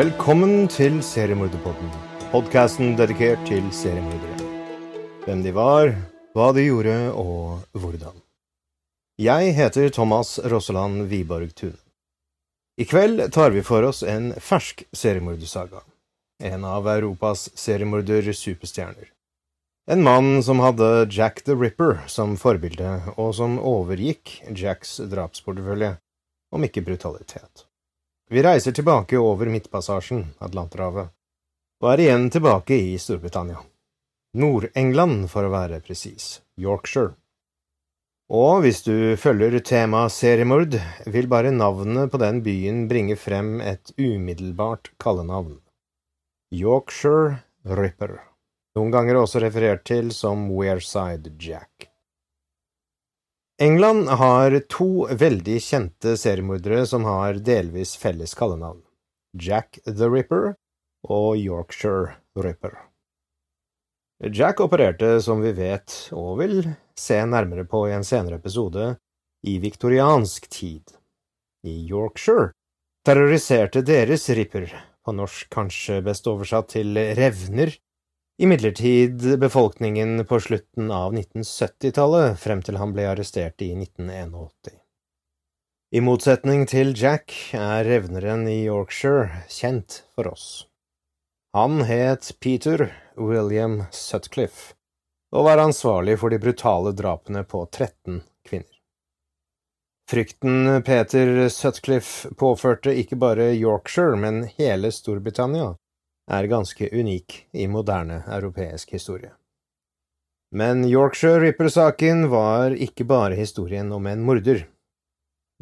Velkommen til Seriemorderpodden, podkasten dedikert til seriemordere. Hvem de var, hva de gjorde og hvordan. Jeg heter Thomas Rosseland Wiborg Tune. I kveld tar vi for oss en fersk seriemordersaga. En av Europas seriemorder-superstjerner. En mann som hadde Jack the Ripper som forbilde, og som overgikk Jacks drapsportefølje, om ikke brutalitet. Vi reiser tilbake over Midtpassasjen, Atlanterhavet, og er igjen tilbake i Storbritannia. Nord-England, for å være presis, Yorkshire. Og hvis du følger temaet seriemord, vil bare navnet på den byen bringe frem et umiddelbart kallenavn. Yorkshire Ripper, noen ganger også referert til som Wearside Jack. England har to veldig kjente seriemordere som har delvis felles kallenavn, Jack the Ripper og Yorkshire Ripper. Jack opererte, som vi vet, og vil se nærmere på i en senere episode, i viktoriansk tid. I Yorkshire terroriserte deres Ripper, på norsk kanskje best oversatt til revner, imidlertid befolkningen på slutten av 1970-tallet, frem til han ble arrestert i 1981. I motsetning til Jack er revneren i Yorkshire kjent for oss. Han het Peter William Sutcliffe og var ansvarlig for de brutale drapene på 13 kvinner. Frykten Peter Sutcliffe påførte ikke bare Yorkshire, men hele Storbritannia, er ganske unik i moderne europeisk historie. Men Yorkshire Ripper-saken var ikke bare historien om en morder.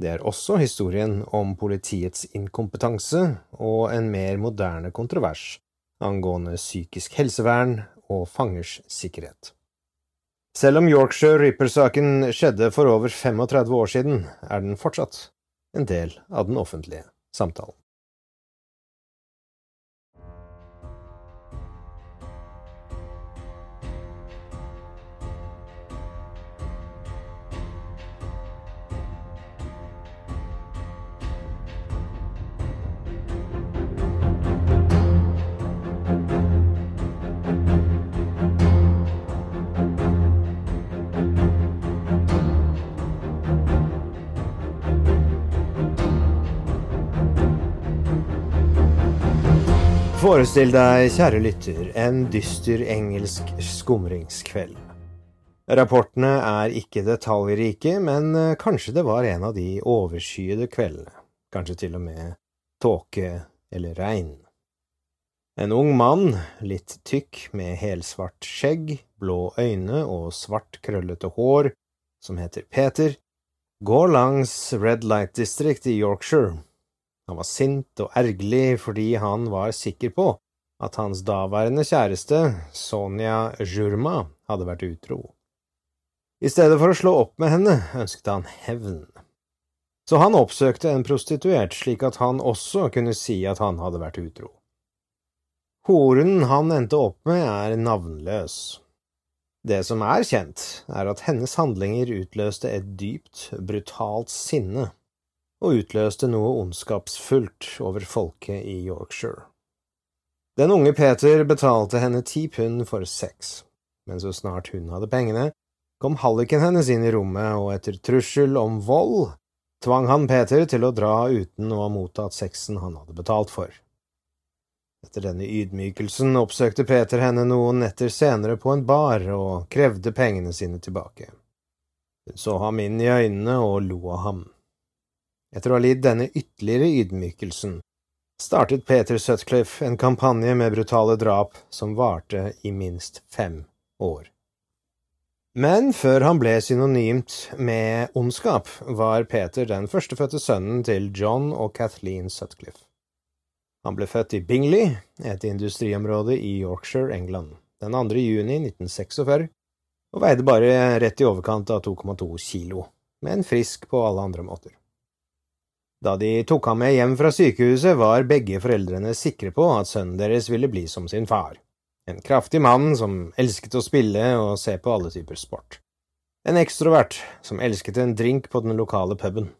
Det er også historien om politiets inkompetanse og en mer moderne kontrovers angående psykisk helsevern og fangers sikkerhet. Selv om Yorkshire Ripper-saken skjedde for over 35 år siden, er den fortsatt en del av den offentlige samtalen. Forestill deg, kjære lytter, en dyster engelsk skumringskveld. Rapportene er ikke detaljrike, men eh, kanskje det var en av de overskyede kveldene, kanskje til og med tåke eller regn. En ung mann, litt tykk, med helsvart skjegg, blå øyne og svart, krøllete hår, som heter Peter, går langs Red Light District i Yorkshire han var sint og ergerlig fordi han var sikker på at hans daværende kjæreste, Sonja Jurma, hadde vært utro. I stedet for å slå opp med henne ønsket han hevn. Så han oppsøkte en prostituert slik at han også kunne si at han hadde vært utro. Horen han endte opp med, er navnløs. Det som er kjent, er at hennes handlinger utløste et dypt, brutalt sinne og utløste noe ondskapsfullt over folket i Yorkshire. Den unge Peter betalte henne ti pund for sex, men så snart hun hadde pengene, kom halliken hennes inn i rommet, og etter trussel om vold tvang han Peter til å dra uten å ha mottatt sexen han hadde betalt for. Etter denne ydmykelsen oppsøkte Peter henne noen netter senere på en bar og krevde pengene sine tilbake. Hun så ham inn i øynene og lo av ham. Etter å ha lidd denne ytterligere ydmykelsen startet Peter Sutcliffe en kampanje med brutale drap som varte i minst fem år. Men før han ble synonymt med ondskap, var Peter den førstefødte sønnen til John og Kathleen Sutcliffe. Han ble født i Bingley, et industriområde i Yorkshire, England, den 2. juni 1946, og veide bare rett i overkant av 2,2 kilo, men frisk på alle andre måter. Da de tok ham med hjem fra sykehuset, var begge foreldrene sikre på at sønnen deres ville bli som sin far, en kraftig mann som elsket å spille og se på alle typer sport, en ekstrovert som elsket en drink på den lokale puben.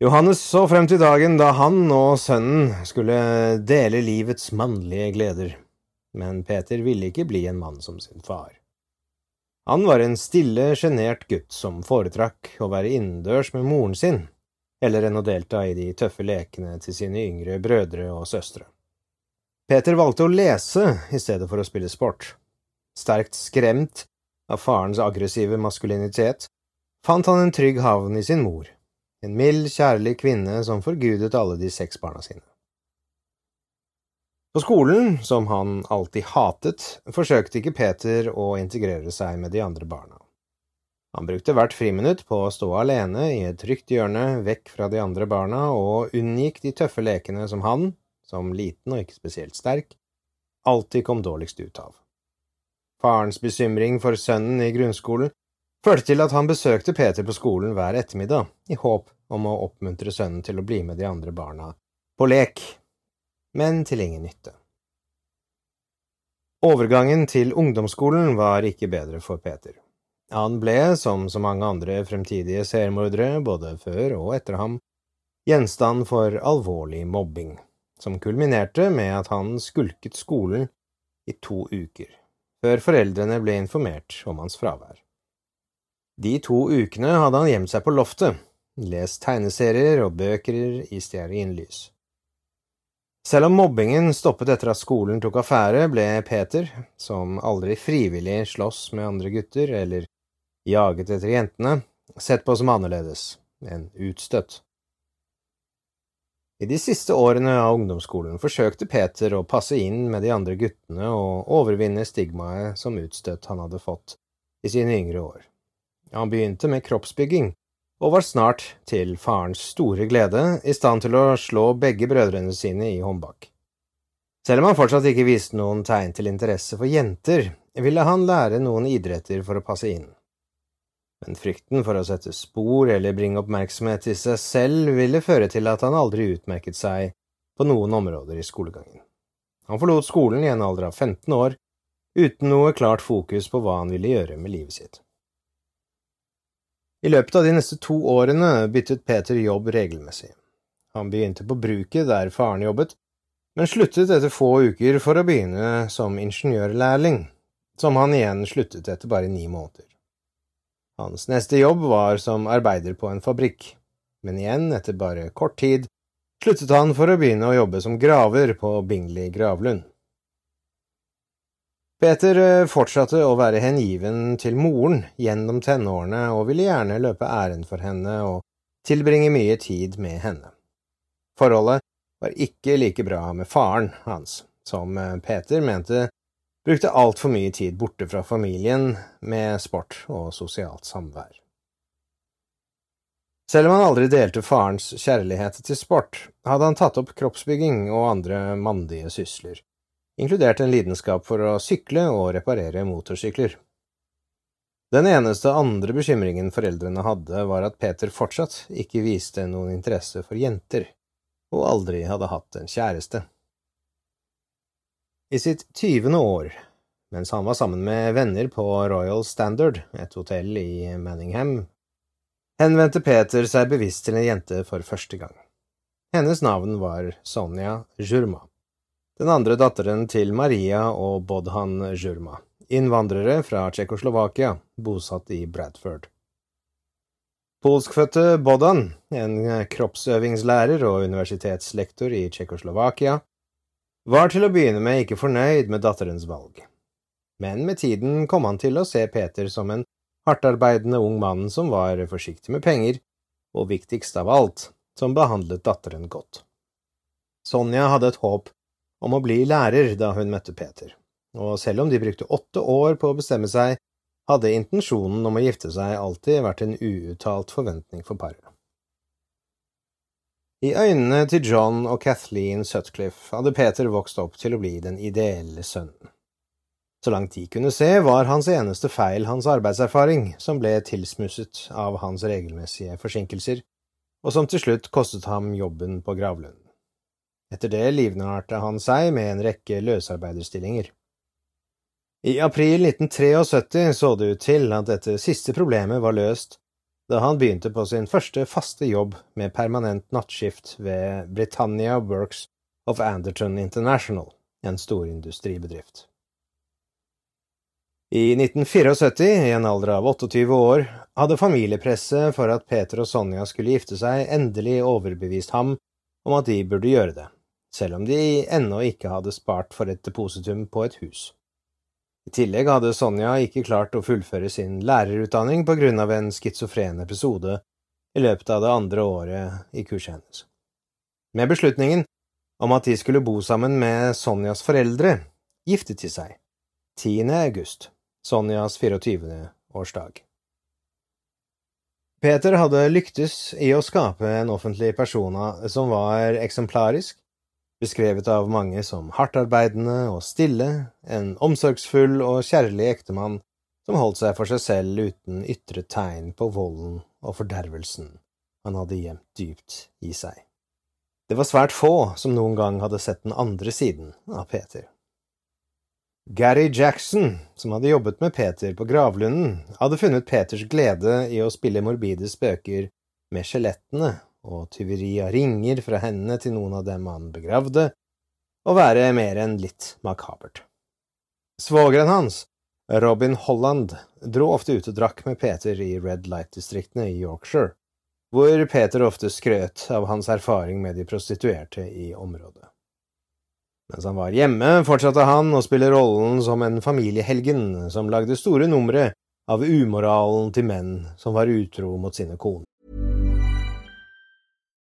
Johannes så frem til dagen da han og sønnen skulle dele livets mannlige gleder, men Peter ville ikke bli en mann som sin far. Han var en stille, sjenert gutt som foretrakk å være innendørs med moren sin, heller enn å delta i de tøffe lekene til sine yngre brødre og søstre. Peter valgte å lese i stedet for å spille sport. Sterkt skremt av farens aggressive maskulinitet fant han en trygg havn i sin mor, en mild, kjærlig kvinne som forgudet alle de seks barna sine. På skolen, som han alltid hatet, forsøkte ikke Peter å integrere seg med de andre barna. Han brukte hvert friminutt på å stå alene i et trygt hjørne vekk fra de andre barna og unngikk de tøffe lekene som han, som liten og ikke spesielt sterk, alltid kom dårligst ut av. Farens bekymring for sønnen i grunnskolen førte til at han besøkte Peter på skolen hver ettermiddag, i håp om å oppmuntre sønnen til å bli med de andre barna på lek, men til ingen nytte. Overgangen til ungdomsskolen var ikke bedre for Peter. Han ble, som så mange andre fremtidige seriemordere både før og etter ham, gjenstand for alvorlig mobbing, som kulminerte med at han skulket skolen i to uker, før foreldrene ble informert om hans fravær. De to ukene hadde han gjemt seg på loftet, lest tegneserier og bøker i stearinlys. Selv om mobbingen stoppet etter at skolen tok affære, ble Peter, som aldri frivillig sloss med andre gutter eller jaget etter jentene, sett på som annerledes, en utstøtt. I de siste årene av ungdomsskolen forsøkte Peter å passe inn med de andre guttene og overvinne stigmaet som utstøtt han hadde fått i sine yngre år. Han begynte med kroppsbygging, og var snart, til farens store glede, i stand til å slå begge brødrene sine i håndbak. Selv om han fortsatt ikke viste noen tegn til interesse for jenter, ville han lære noen idretter for å passe inn men frykten for å sette spor eller bringe oppmerksomhet til seg selv ville føre til at han aldri utmerket seg på noen områder i skolegangen. Han forlot skolen i en alder av 15 år, uten noe klart fokus på hva han ville gjøre med livet sitt. I løpet av de neste to årene byttet Peter jobb regelmessig. Han begynte på bruket der faren jobbet, men sluttet etter få uker for å begynne som ingeniørlærling, som han igjen sluttet etter bare ni måneder. Hans neste jobb var som arbeider på en fabrikk, men igjen, etter bare kort tid, sluttet han for å begynne å jobbe som graver på Bingley gravlund. Peter eh, fortsatte å være hengiven til moren gjennom tenårene og ville gjerne løpe ærend for henne og tilbringe mye tid med henne. Forholdet var ikke like bra med faren hans, som eh, Peter mente brukte altfor mye tid borte fra familien med sport og sosialt samvær. Selv om han aldri delte farens kjærlighet til sport, hadde han tatt opp kroppsbygging og andre mandige sysler, inkludert en lidenskap for å sykle og reparere motorsykler. Den eneste andre bekymringen foreldrene hadde, var at Peter fortsatt ikke viste noen interesse for jenter, og aldri hadde hatt en kjæreste. I sitt tyvende år, mens han var sammen med venner på Royal Standard, et hotell i Manningham, henvendte Peter seg bevisst til en jente for første gang. Hennes navn var Sonja Jurma, den andre datteren til Maria og Bodhan Jurma, innvandrere fra Tsjekkoslovakia, bosatt i Bradford. Polskfødte Bodan, en kroppsøvingslærer og universitetslektor i Tsjekkoslovakia, var til å begynne med ikke fornøyd med datterens valg, men med tiden kom han til å se Peter som en hardtarbeidende ung mann som var forsiktig med penger, og viktigst av alt, som behandlet datteren godt. Sonja hadde et håp om å bli lærer da hun møtte Peter, og selv om de brukte åtte år på å bestemme seg, hadde intensjonen om å gifte seg alltid vært en uuttalt forventning for paret. I øynene til John og Kathleen Sutcliffe hadde Peter vokst opp til å bli den ideelle sønnen. Så langt de kunne se, var hans eneste feil hans arbeidserfaring, som ble tilsmusset av hans regelmessige forsinkelser, og som til slutt kostet ham jobben på gravlunden. Etter det livnærte han seg med en rekke løsarbeiderstillinger. I april 1973 så det ut til at dette siste problemet var løst da han begynte på sin første faste jobb med permanent nattskift ved Britannia Works of Anderton International, en storindustribedrift. I 1974, i en alder av 28 år, hadde familiepresset for at Peter og Sonja skulle gifte seg, endelig overbevist ham om at de burde gjøre det, selv om de ennå ikke hadde spart for et depositum på et hus. I tillegg hadde Sonja ikke klart å fullføre sin lærerutdanning på grunn av en schizofren episode i løpet av det andre året i kurset hennes. Med beslutningen om at de skulle bo sammen med Sonjas foreldre, giftet de seg 10. august, Sonjas 24. årsdag. Peter hadde lyktes i å skape en offentlig persona som var eksemplarisk, beskrevet av mange som hardtarbeidende og stille, en omsorgsfull og kjærlig ektemann som holdt seg for seg selv uten ytre tegn på volden og fordervelsen han hadde gjemt dypt i seg. Det var svært få som noen gang hadde sett den andre siden av Peter. Gary Jackson, som hadde jobbet med Peter på gravlunden, hadde funnet Peters glede i å spille morbide spøker med skjelettene og tyveri av ringer fra hendene til noen av dem han begravde, å være mer enn litt makabert. Svogeren hans, Robin Holland, dro ofte ut og drakk med Peter i Red Light-distriktene i Yorkshire, hvor Peter ofte skrøt av hans erfaring med de prostituerte i området. Mens han var hjemme, fortsatte han å spille rollen som en familiehelgen som lagde store numre av umoralen til menn som var utro mot sine koner.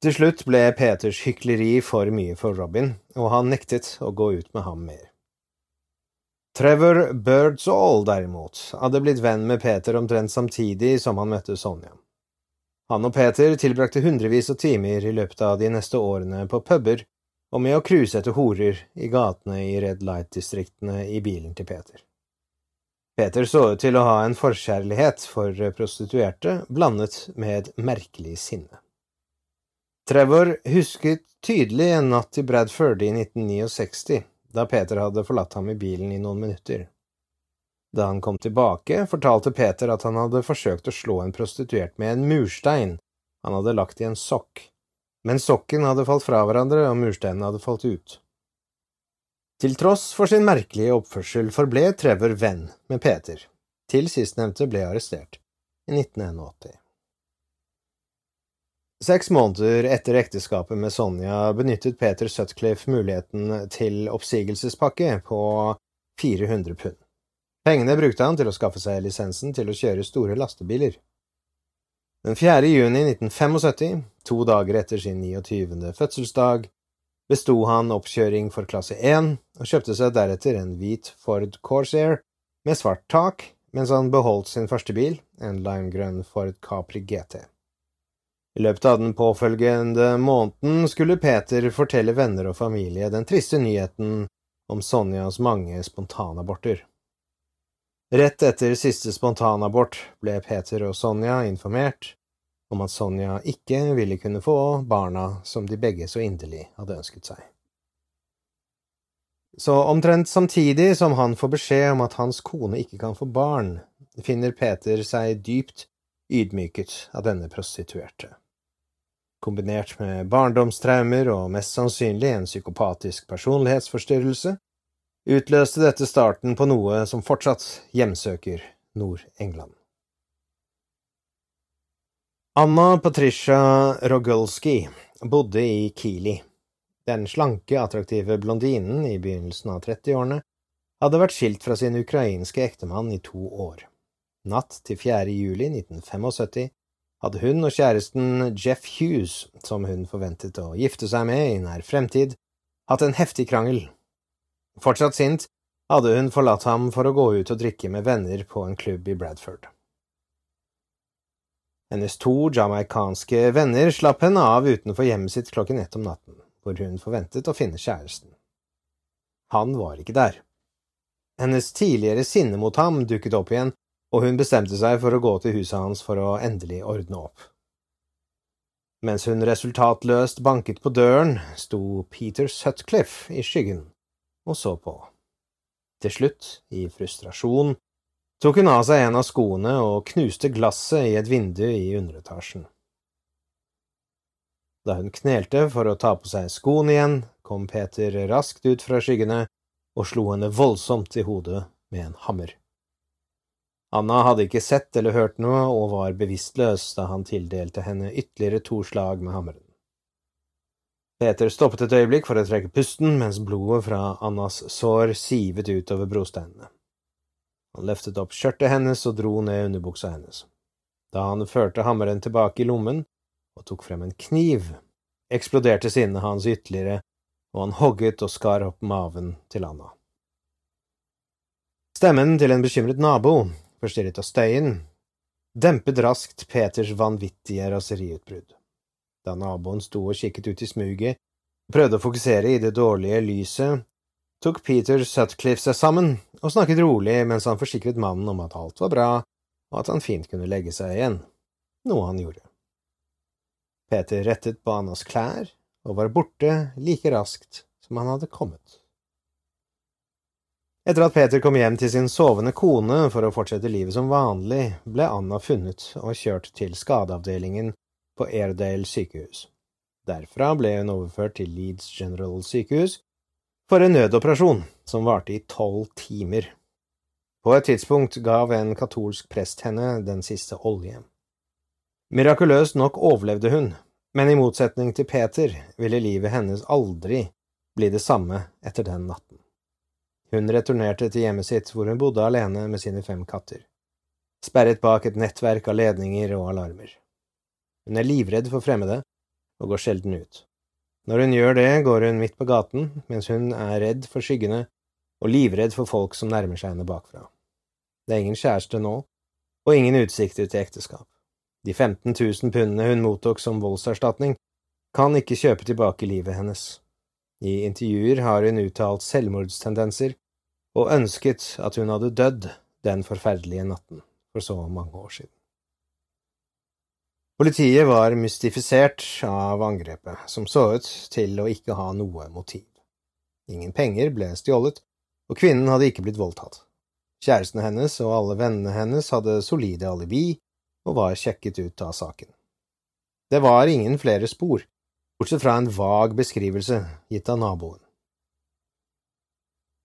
Til slutt ble Peters hykleri for mye for Robin, og han nektet å gå ut med ham mer. Trevor Birdsall, derimot, hadde blitt venn med Peter omtrent samtidig som han møtte Sonja. Han og Peter tilbrakte hundrevis av timer i løpet av de neste årene på puber og med å cruise etter horer i gatene i Red Light-distriktene i bilen til Peter. Peter så ut til å ha en forkjærlighet for prostituerte blandet med et merkelig sinne. Trevor husket tydelig en natt i Bradford i 1969, da Peter hadde forlatt ham i bilen i noen minutter. Da han kom tilbake, fortalte Peter at han hadde forsøkt å slå en prostituert med en murstein han hadde lagt i en sokk, men sokken hadde falt fra hverandre og mursteinen hadde falt ut. Til tross for sin merkelige oppførsel forble Trevor venn med Peter, til sistnevnte ble arrestert i 1981. Seks måneder etter ekteskapet med Sonja benyttet Peter Sutcliffe muligheten til oppsigelsespakke på 400 pund. Pengene brukte han til å skaffe seg lisensen til å kjøre store lastebiler. Den 4. juni 1975, to dager etter sin 29. fødselsdag, besto han oppkjøring for klasse 1 og kjøpte seg deretter en hvit Ford Corsair med svart tak, mens han beholdt sin første bil, en limegrønn Ford Capri GT. I løpet av den påfølgende måneden skulle Peter fortelle venner og familie den triste nyheten om Sonjas mange spontanaborter. Rett etter siste spontanabort ble Peter og Sonja informert om at Sonja ikke ville kunne få barna som de begge så inderlig hadde ønsket seg. Så omtrent samtidig som han får beskjed om at hans kone ikke kan få barn, finner Peter seg dypt ydmyket av denne prostituerte. Kombinert med barndomstraumer og mest sannsynlig en psykopatisk personlighetsforstyrrelse, utløste dette starten på noe som fortsatt hjemsøker Nord-England. Anna Patricia Rogulski bodde i Keeley. Den slanke, attraktive blondinen i begynnelsen av 30-årene hadde vært skilt fra sin ukrainske ektemann i to år. Natt til 4. juli 1975 hadde hun og kjæresten Jeff Hughes, som hun forventet å gifte seg med i nær fremtid, hatt en heftig krangel. Fortsatt sint hadde hun forlatt ham for å gå ut og drikke med venner på en klubb i Bradford. Hennes to jamaicanske venner slapp henne av utenfor hjemmet sitt klokken ett om natten, hvor hun forventet å finne kjæresten. Han var ikke der. Hennes tidligere sinne mot ham dukket opp igjen, og hun bestemte seg for å gå til huset hans for å endelig ordne opp. Mens hun resultatløst banket på døren, sto Peter Sutcliffe i skyggen og så på. Til slutt, i frustrasjon, tok hun av seg en av skoene og knuste glasset i et vindu i underetasjen. Da hun knelte for å ta på seg skoene igjen, kom Peter raskt ut fra skyggene og slo henne voldsomt i hodet med en hammer. Anna hadde ikke sett eller hørt noe og var bevisstløs da han tildelte henne ytterligere to slag med hammeren. Peter stoppet et øyeblikk for å trekke pusten mens blodet fra Annas sår sivet utover brosteinene. Han løftet opp skjørtet hennes og dro ned underbuksa hennes. Da han førte hammeren tilbake i lommen og tok frem en kniv, eksploderte sinnet hans ytterligere, og han hogget og skar opp maven til Anna. Stemmen til en bekymret nabo forstyrret av støyen, dempet raskt Peters vanvittige raseriutbrudd. Da naboen sto og kikket ut i smuget og prøvde å fokusere i det dårlige lyset, tok Peter Sutcliffe seg sammen og snakket rolig mens han forsikret mannen om at alt var bra, og at han fint kunne legge seg igjen, noe han gjorde. Peter rettet på Annas klær og var borte like raskt som han hadde kommet. Etter at Peter kom hjem til sin sovende kone for å fortsette livet som vanlig, ble Anna funnet og kjørt til skadeavdelingen på Airedale sykehus. Derfra ble hun overført til Leeds General sykehus for en nødoperasjon som varte i tolv timer. På et tidspunkt gav en katolsk prest henne den siste olje. Mirakuløst nok overlevde hun, men i motsetning til Peter ville livet hennes aldri bli det samme etter den natten. Hun returnerte til hjemmet sitt, hvor hun bodde alene med sine fem katter, sperret bak et nettverk av ledninger og alarmer. Hun er livredd for fremmede og går sjelden ut. Når hun gjør det, går hun midt på gaten, mens hun er redd for skyggene og livredd for folk som nærmer seg henne bakfra. Det er ingen kjæreste nå, og ingen utsikter til ekteskap. De 15 000 pundene hun mottok som voldserstatning, kan ikke kjøpe tilbake livet hennes. I intervjuer har hun uttalt selvmordstendenser og ønsket at hun hadde dødd den forferdelige natten for så mange år siden. Politiet var mystifisert av angrepet, som så ut til å ikke ha noe motiv. Ingen penger ble stjålet, og kvinnen hadde ikke blitt voldtatt. Kjærestene hennes og alle vennene hennes hadde solide alibi og var sjekket ut av saken. Det var ingen flere spor, bortsett fra en vag beskrivelse gitt av naboen.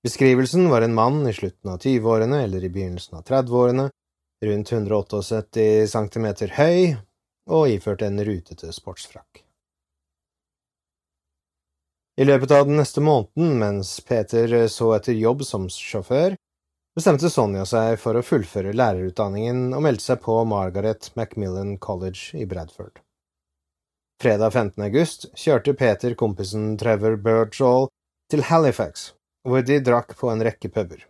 Beskrivelsen var en mann i slutten av 20-årene eller i begynnelsen av 30-årene, rundt 178 centimeter høy og iført en rutete sportsfrakk. I løpet av den neste måneden, mens Peter så etter jobb som sjåfør, bestemte Sonja seg for å fullføre lærerutdanningen og meldte seg på Margaret Macmillan College i Bradford. Fredag 15. august kjørte Peter kompisen Trevor Birdsall til Halifax hvor de drakk på en rekke puber.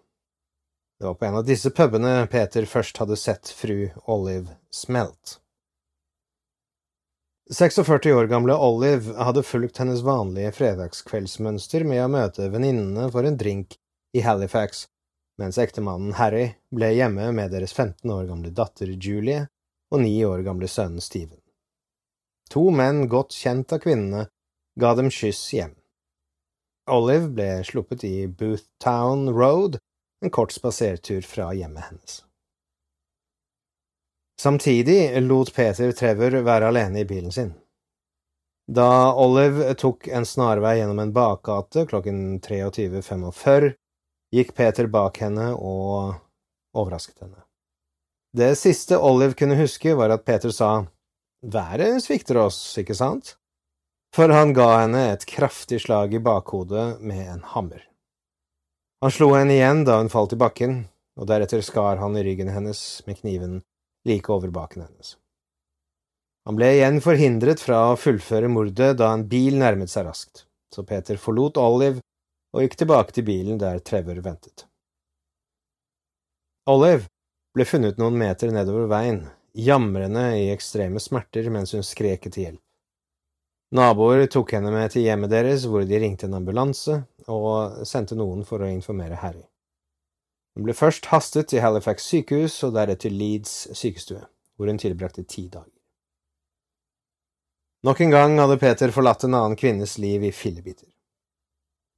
Det var på en av disse pubene Peter først hadde sett fru Olive Smelt. 46 år gamle Olive hadde fulgt hennes vanlige fredagskveldsmønster med å møte venninnene for en drink i Halifax, mens ektemannen Harry ble hjemme med deres 15 år gamle datter Julie og 9 år gamle sønn Stephen. To menn godt kjent av kvinnene ga dem skyss hjem. Olive ble sluppet i Boothtown Road, en kort spasertur fra hjemmet hennes. Samtidig lot Peter Trevor være alene i bilen sin. Da Olive tok en snarvei gjennom en bakgate klokken 23.45, gikk Peter bak henne og overrasket henne. Det siste Olive kunne huske, var at Peter sa Været svikter oss, ikke sant? For han ga henne et kraftig slag i bakhodet med en hammer. Han slo henne igjen da hun falt i bakken, og deretter skar han i ryggen hennes med kniven like over baken hennes. Han ble igjen forhindret fra å fullføre mordet da en bil nærmet seg raskt, så Peter forlot Olive og gikk tilbake til bilen der Trevor ventet. Olive ble funnet noen meter nedover veien, jamrende i ekstreme smerter mens hun skrek etter hjelp. Naboer tok henne med til hjemmet deres, hvor de ringte en ambulanse og sendte noen for å informere Harry. Hun ble først hastet til Halifax sykehus og deretter Leeds sykestue, hvor hun tilbrakte ti dager. Nok en gang hadde Peter forlatt en annen kvinnes liv i fillebiter.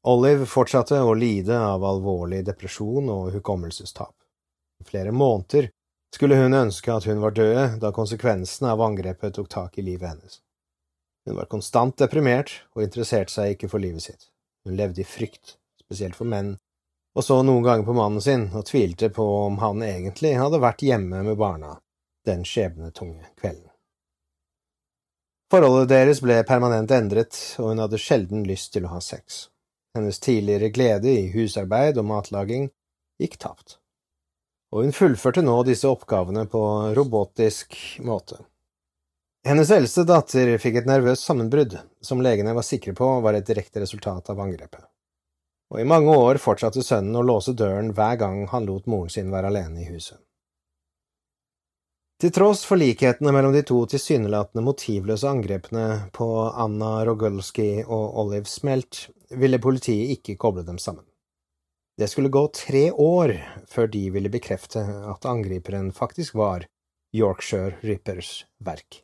Olive fortsatte å lide av alvorlig depresjon og hukommelsestap. I flere måneder skulle hun ønske at hun var død da konsekvensene av angrepet tok tak i livet hennes. Hun var konstant deprimert og interesserte seg ikke for livet sitt. Hun levde i frykt, spesielt for menn og så noen ganger på mannen sin og tvilte på om han egentlig hadde vært hjemme med barna den skjebnetunge kvelden. Forholdet deres ble permanent endret, og hun hadde sjelden lyst til å ha sex. Hennes tidligere glede i husarbeid og matlaging gikk tapt, og hun fullførte nå disse oppgavene på robotisk måte. Hennes eldste datter fikk et nervøst sammenbrudd, som legene var sikre på var et direkte resultat av angrepet og i mange år fortsatte sønnen å låse døren hver gang han lot moren sin være alene i huset. Til tross for likhetene mellom de to tilsynelatende motivløse angrepene på Anna Rogulski og Olive Smelt, ville politiet ikke koble dem sammen. Det skulle gå tre år før de ville bekrefte at angriperen faktisk var Yorkshire Rippers verk.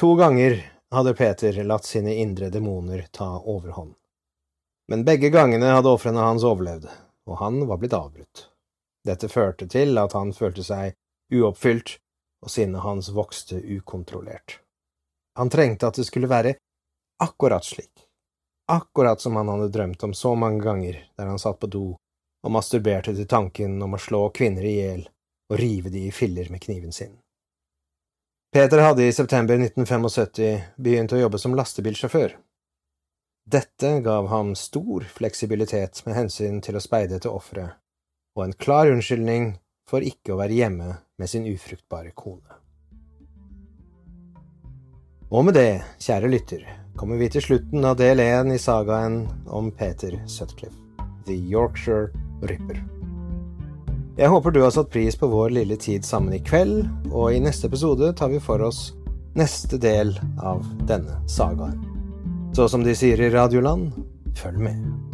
To ganger hadde Peter latt sine indre demoner ta overhånd. Men begge gangene hadde ofrene hans overlevd, og han var blitt avbrutt. Dette førte til at han følte seg uoppfylt, og sinnet hans vokste ukontrollert. Han trengte at det skulle være akkurat slik, akkurat som han hadde drømt om så mange ganger der han satt på do og masturberte til tanken om å slå kvinner i hjel og rive de i filler med kniven sin. Peter hadde i september 1975 begynt å jobbe som lastebilsjåfør, dette gav ham stor fleksibilitet med hensyn til å speide etter ofre, og en klar unnskyldning for ikke å være hjemme med sin ufruktbare kone. Og med det, kjære lytter, kommer vi til slutten av del én i sagaen om Peter Sutcliffe, The Yorkshire Ripper. Jeg håper du har satt pris på vår lille tid sammen i kveld, og i neste episode tar vi for oss neste del av denne sagaen. Så som de sier i Radioland, følg med.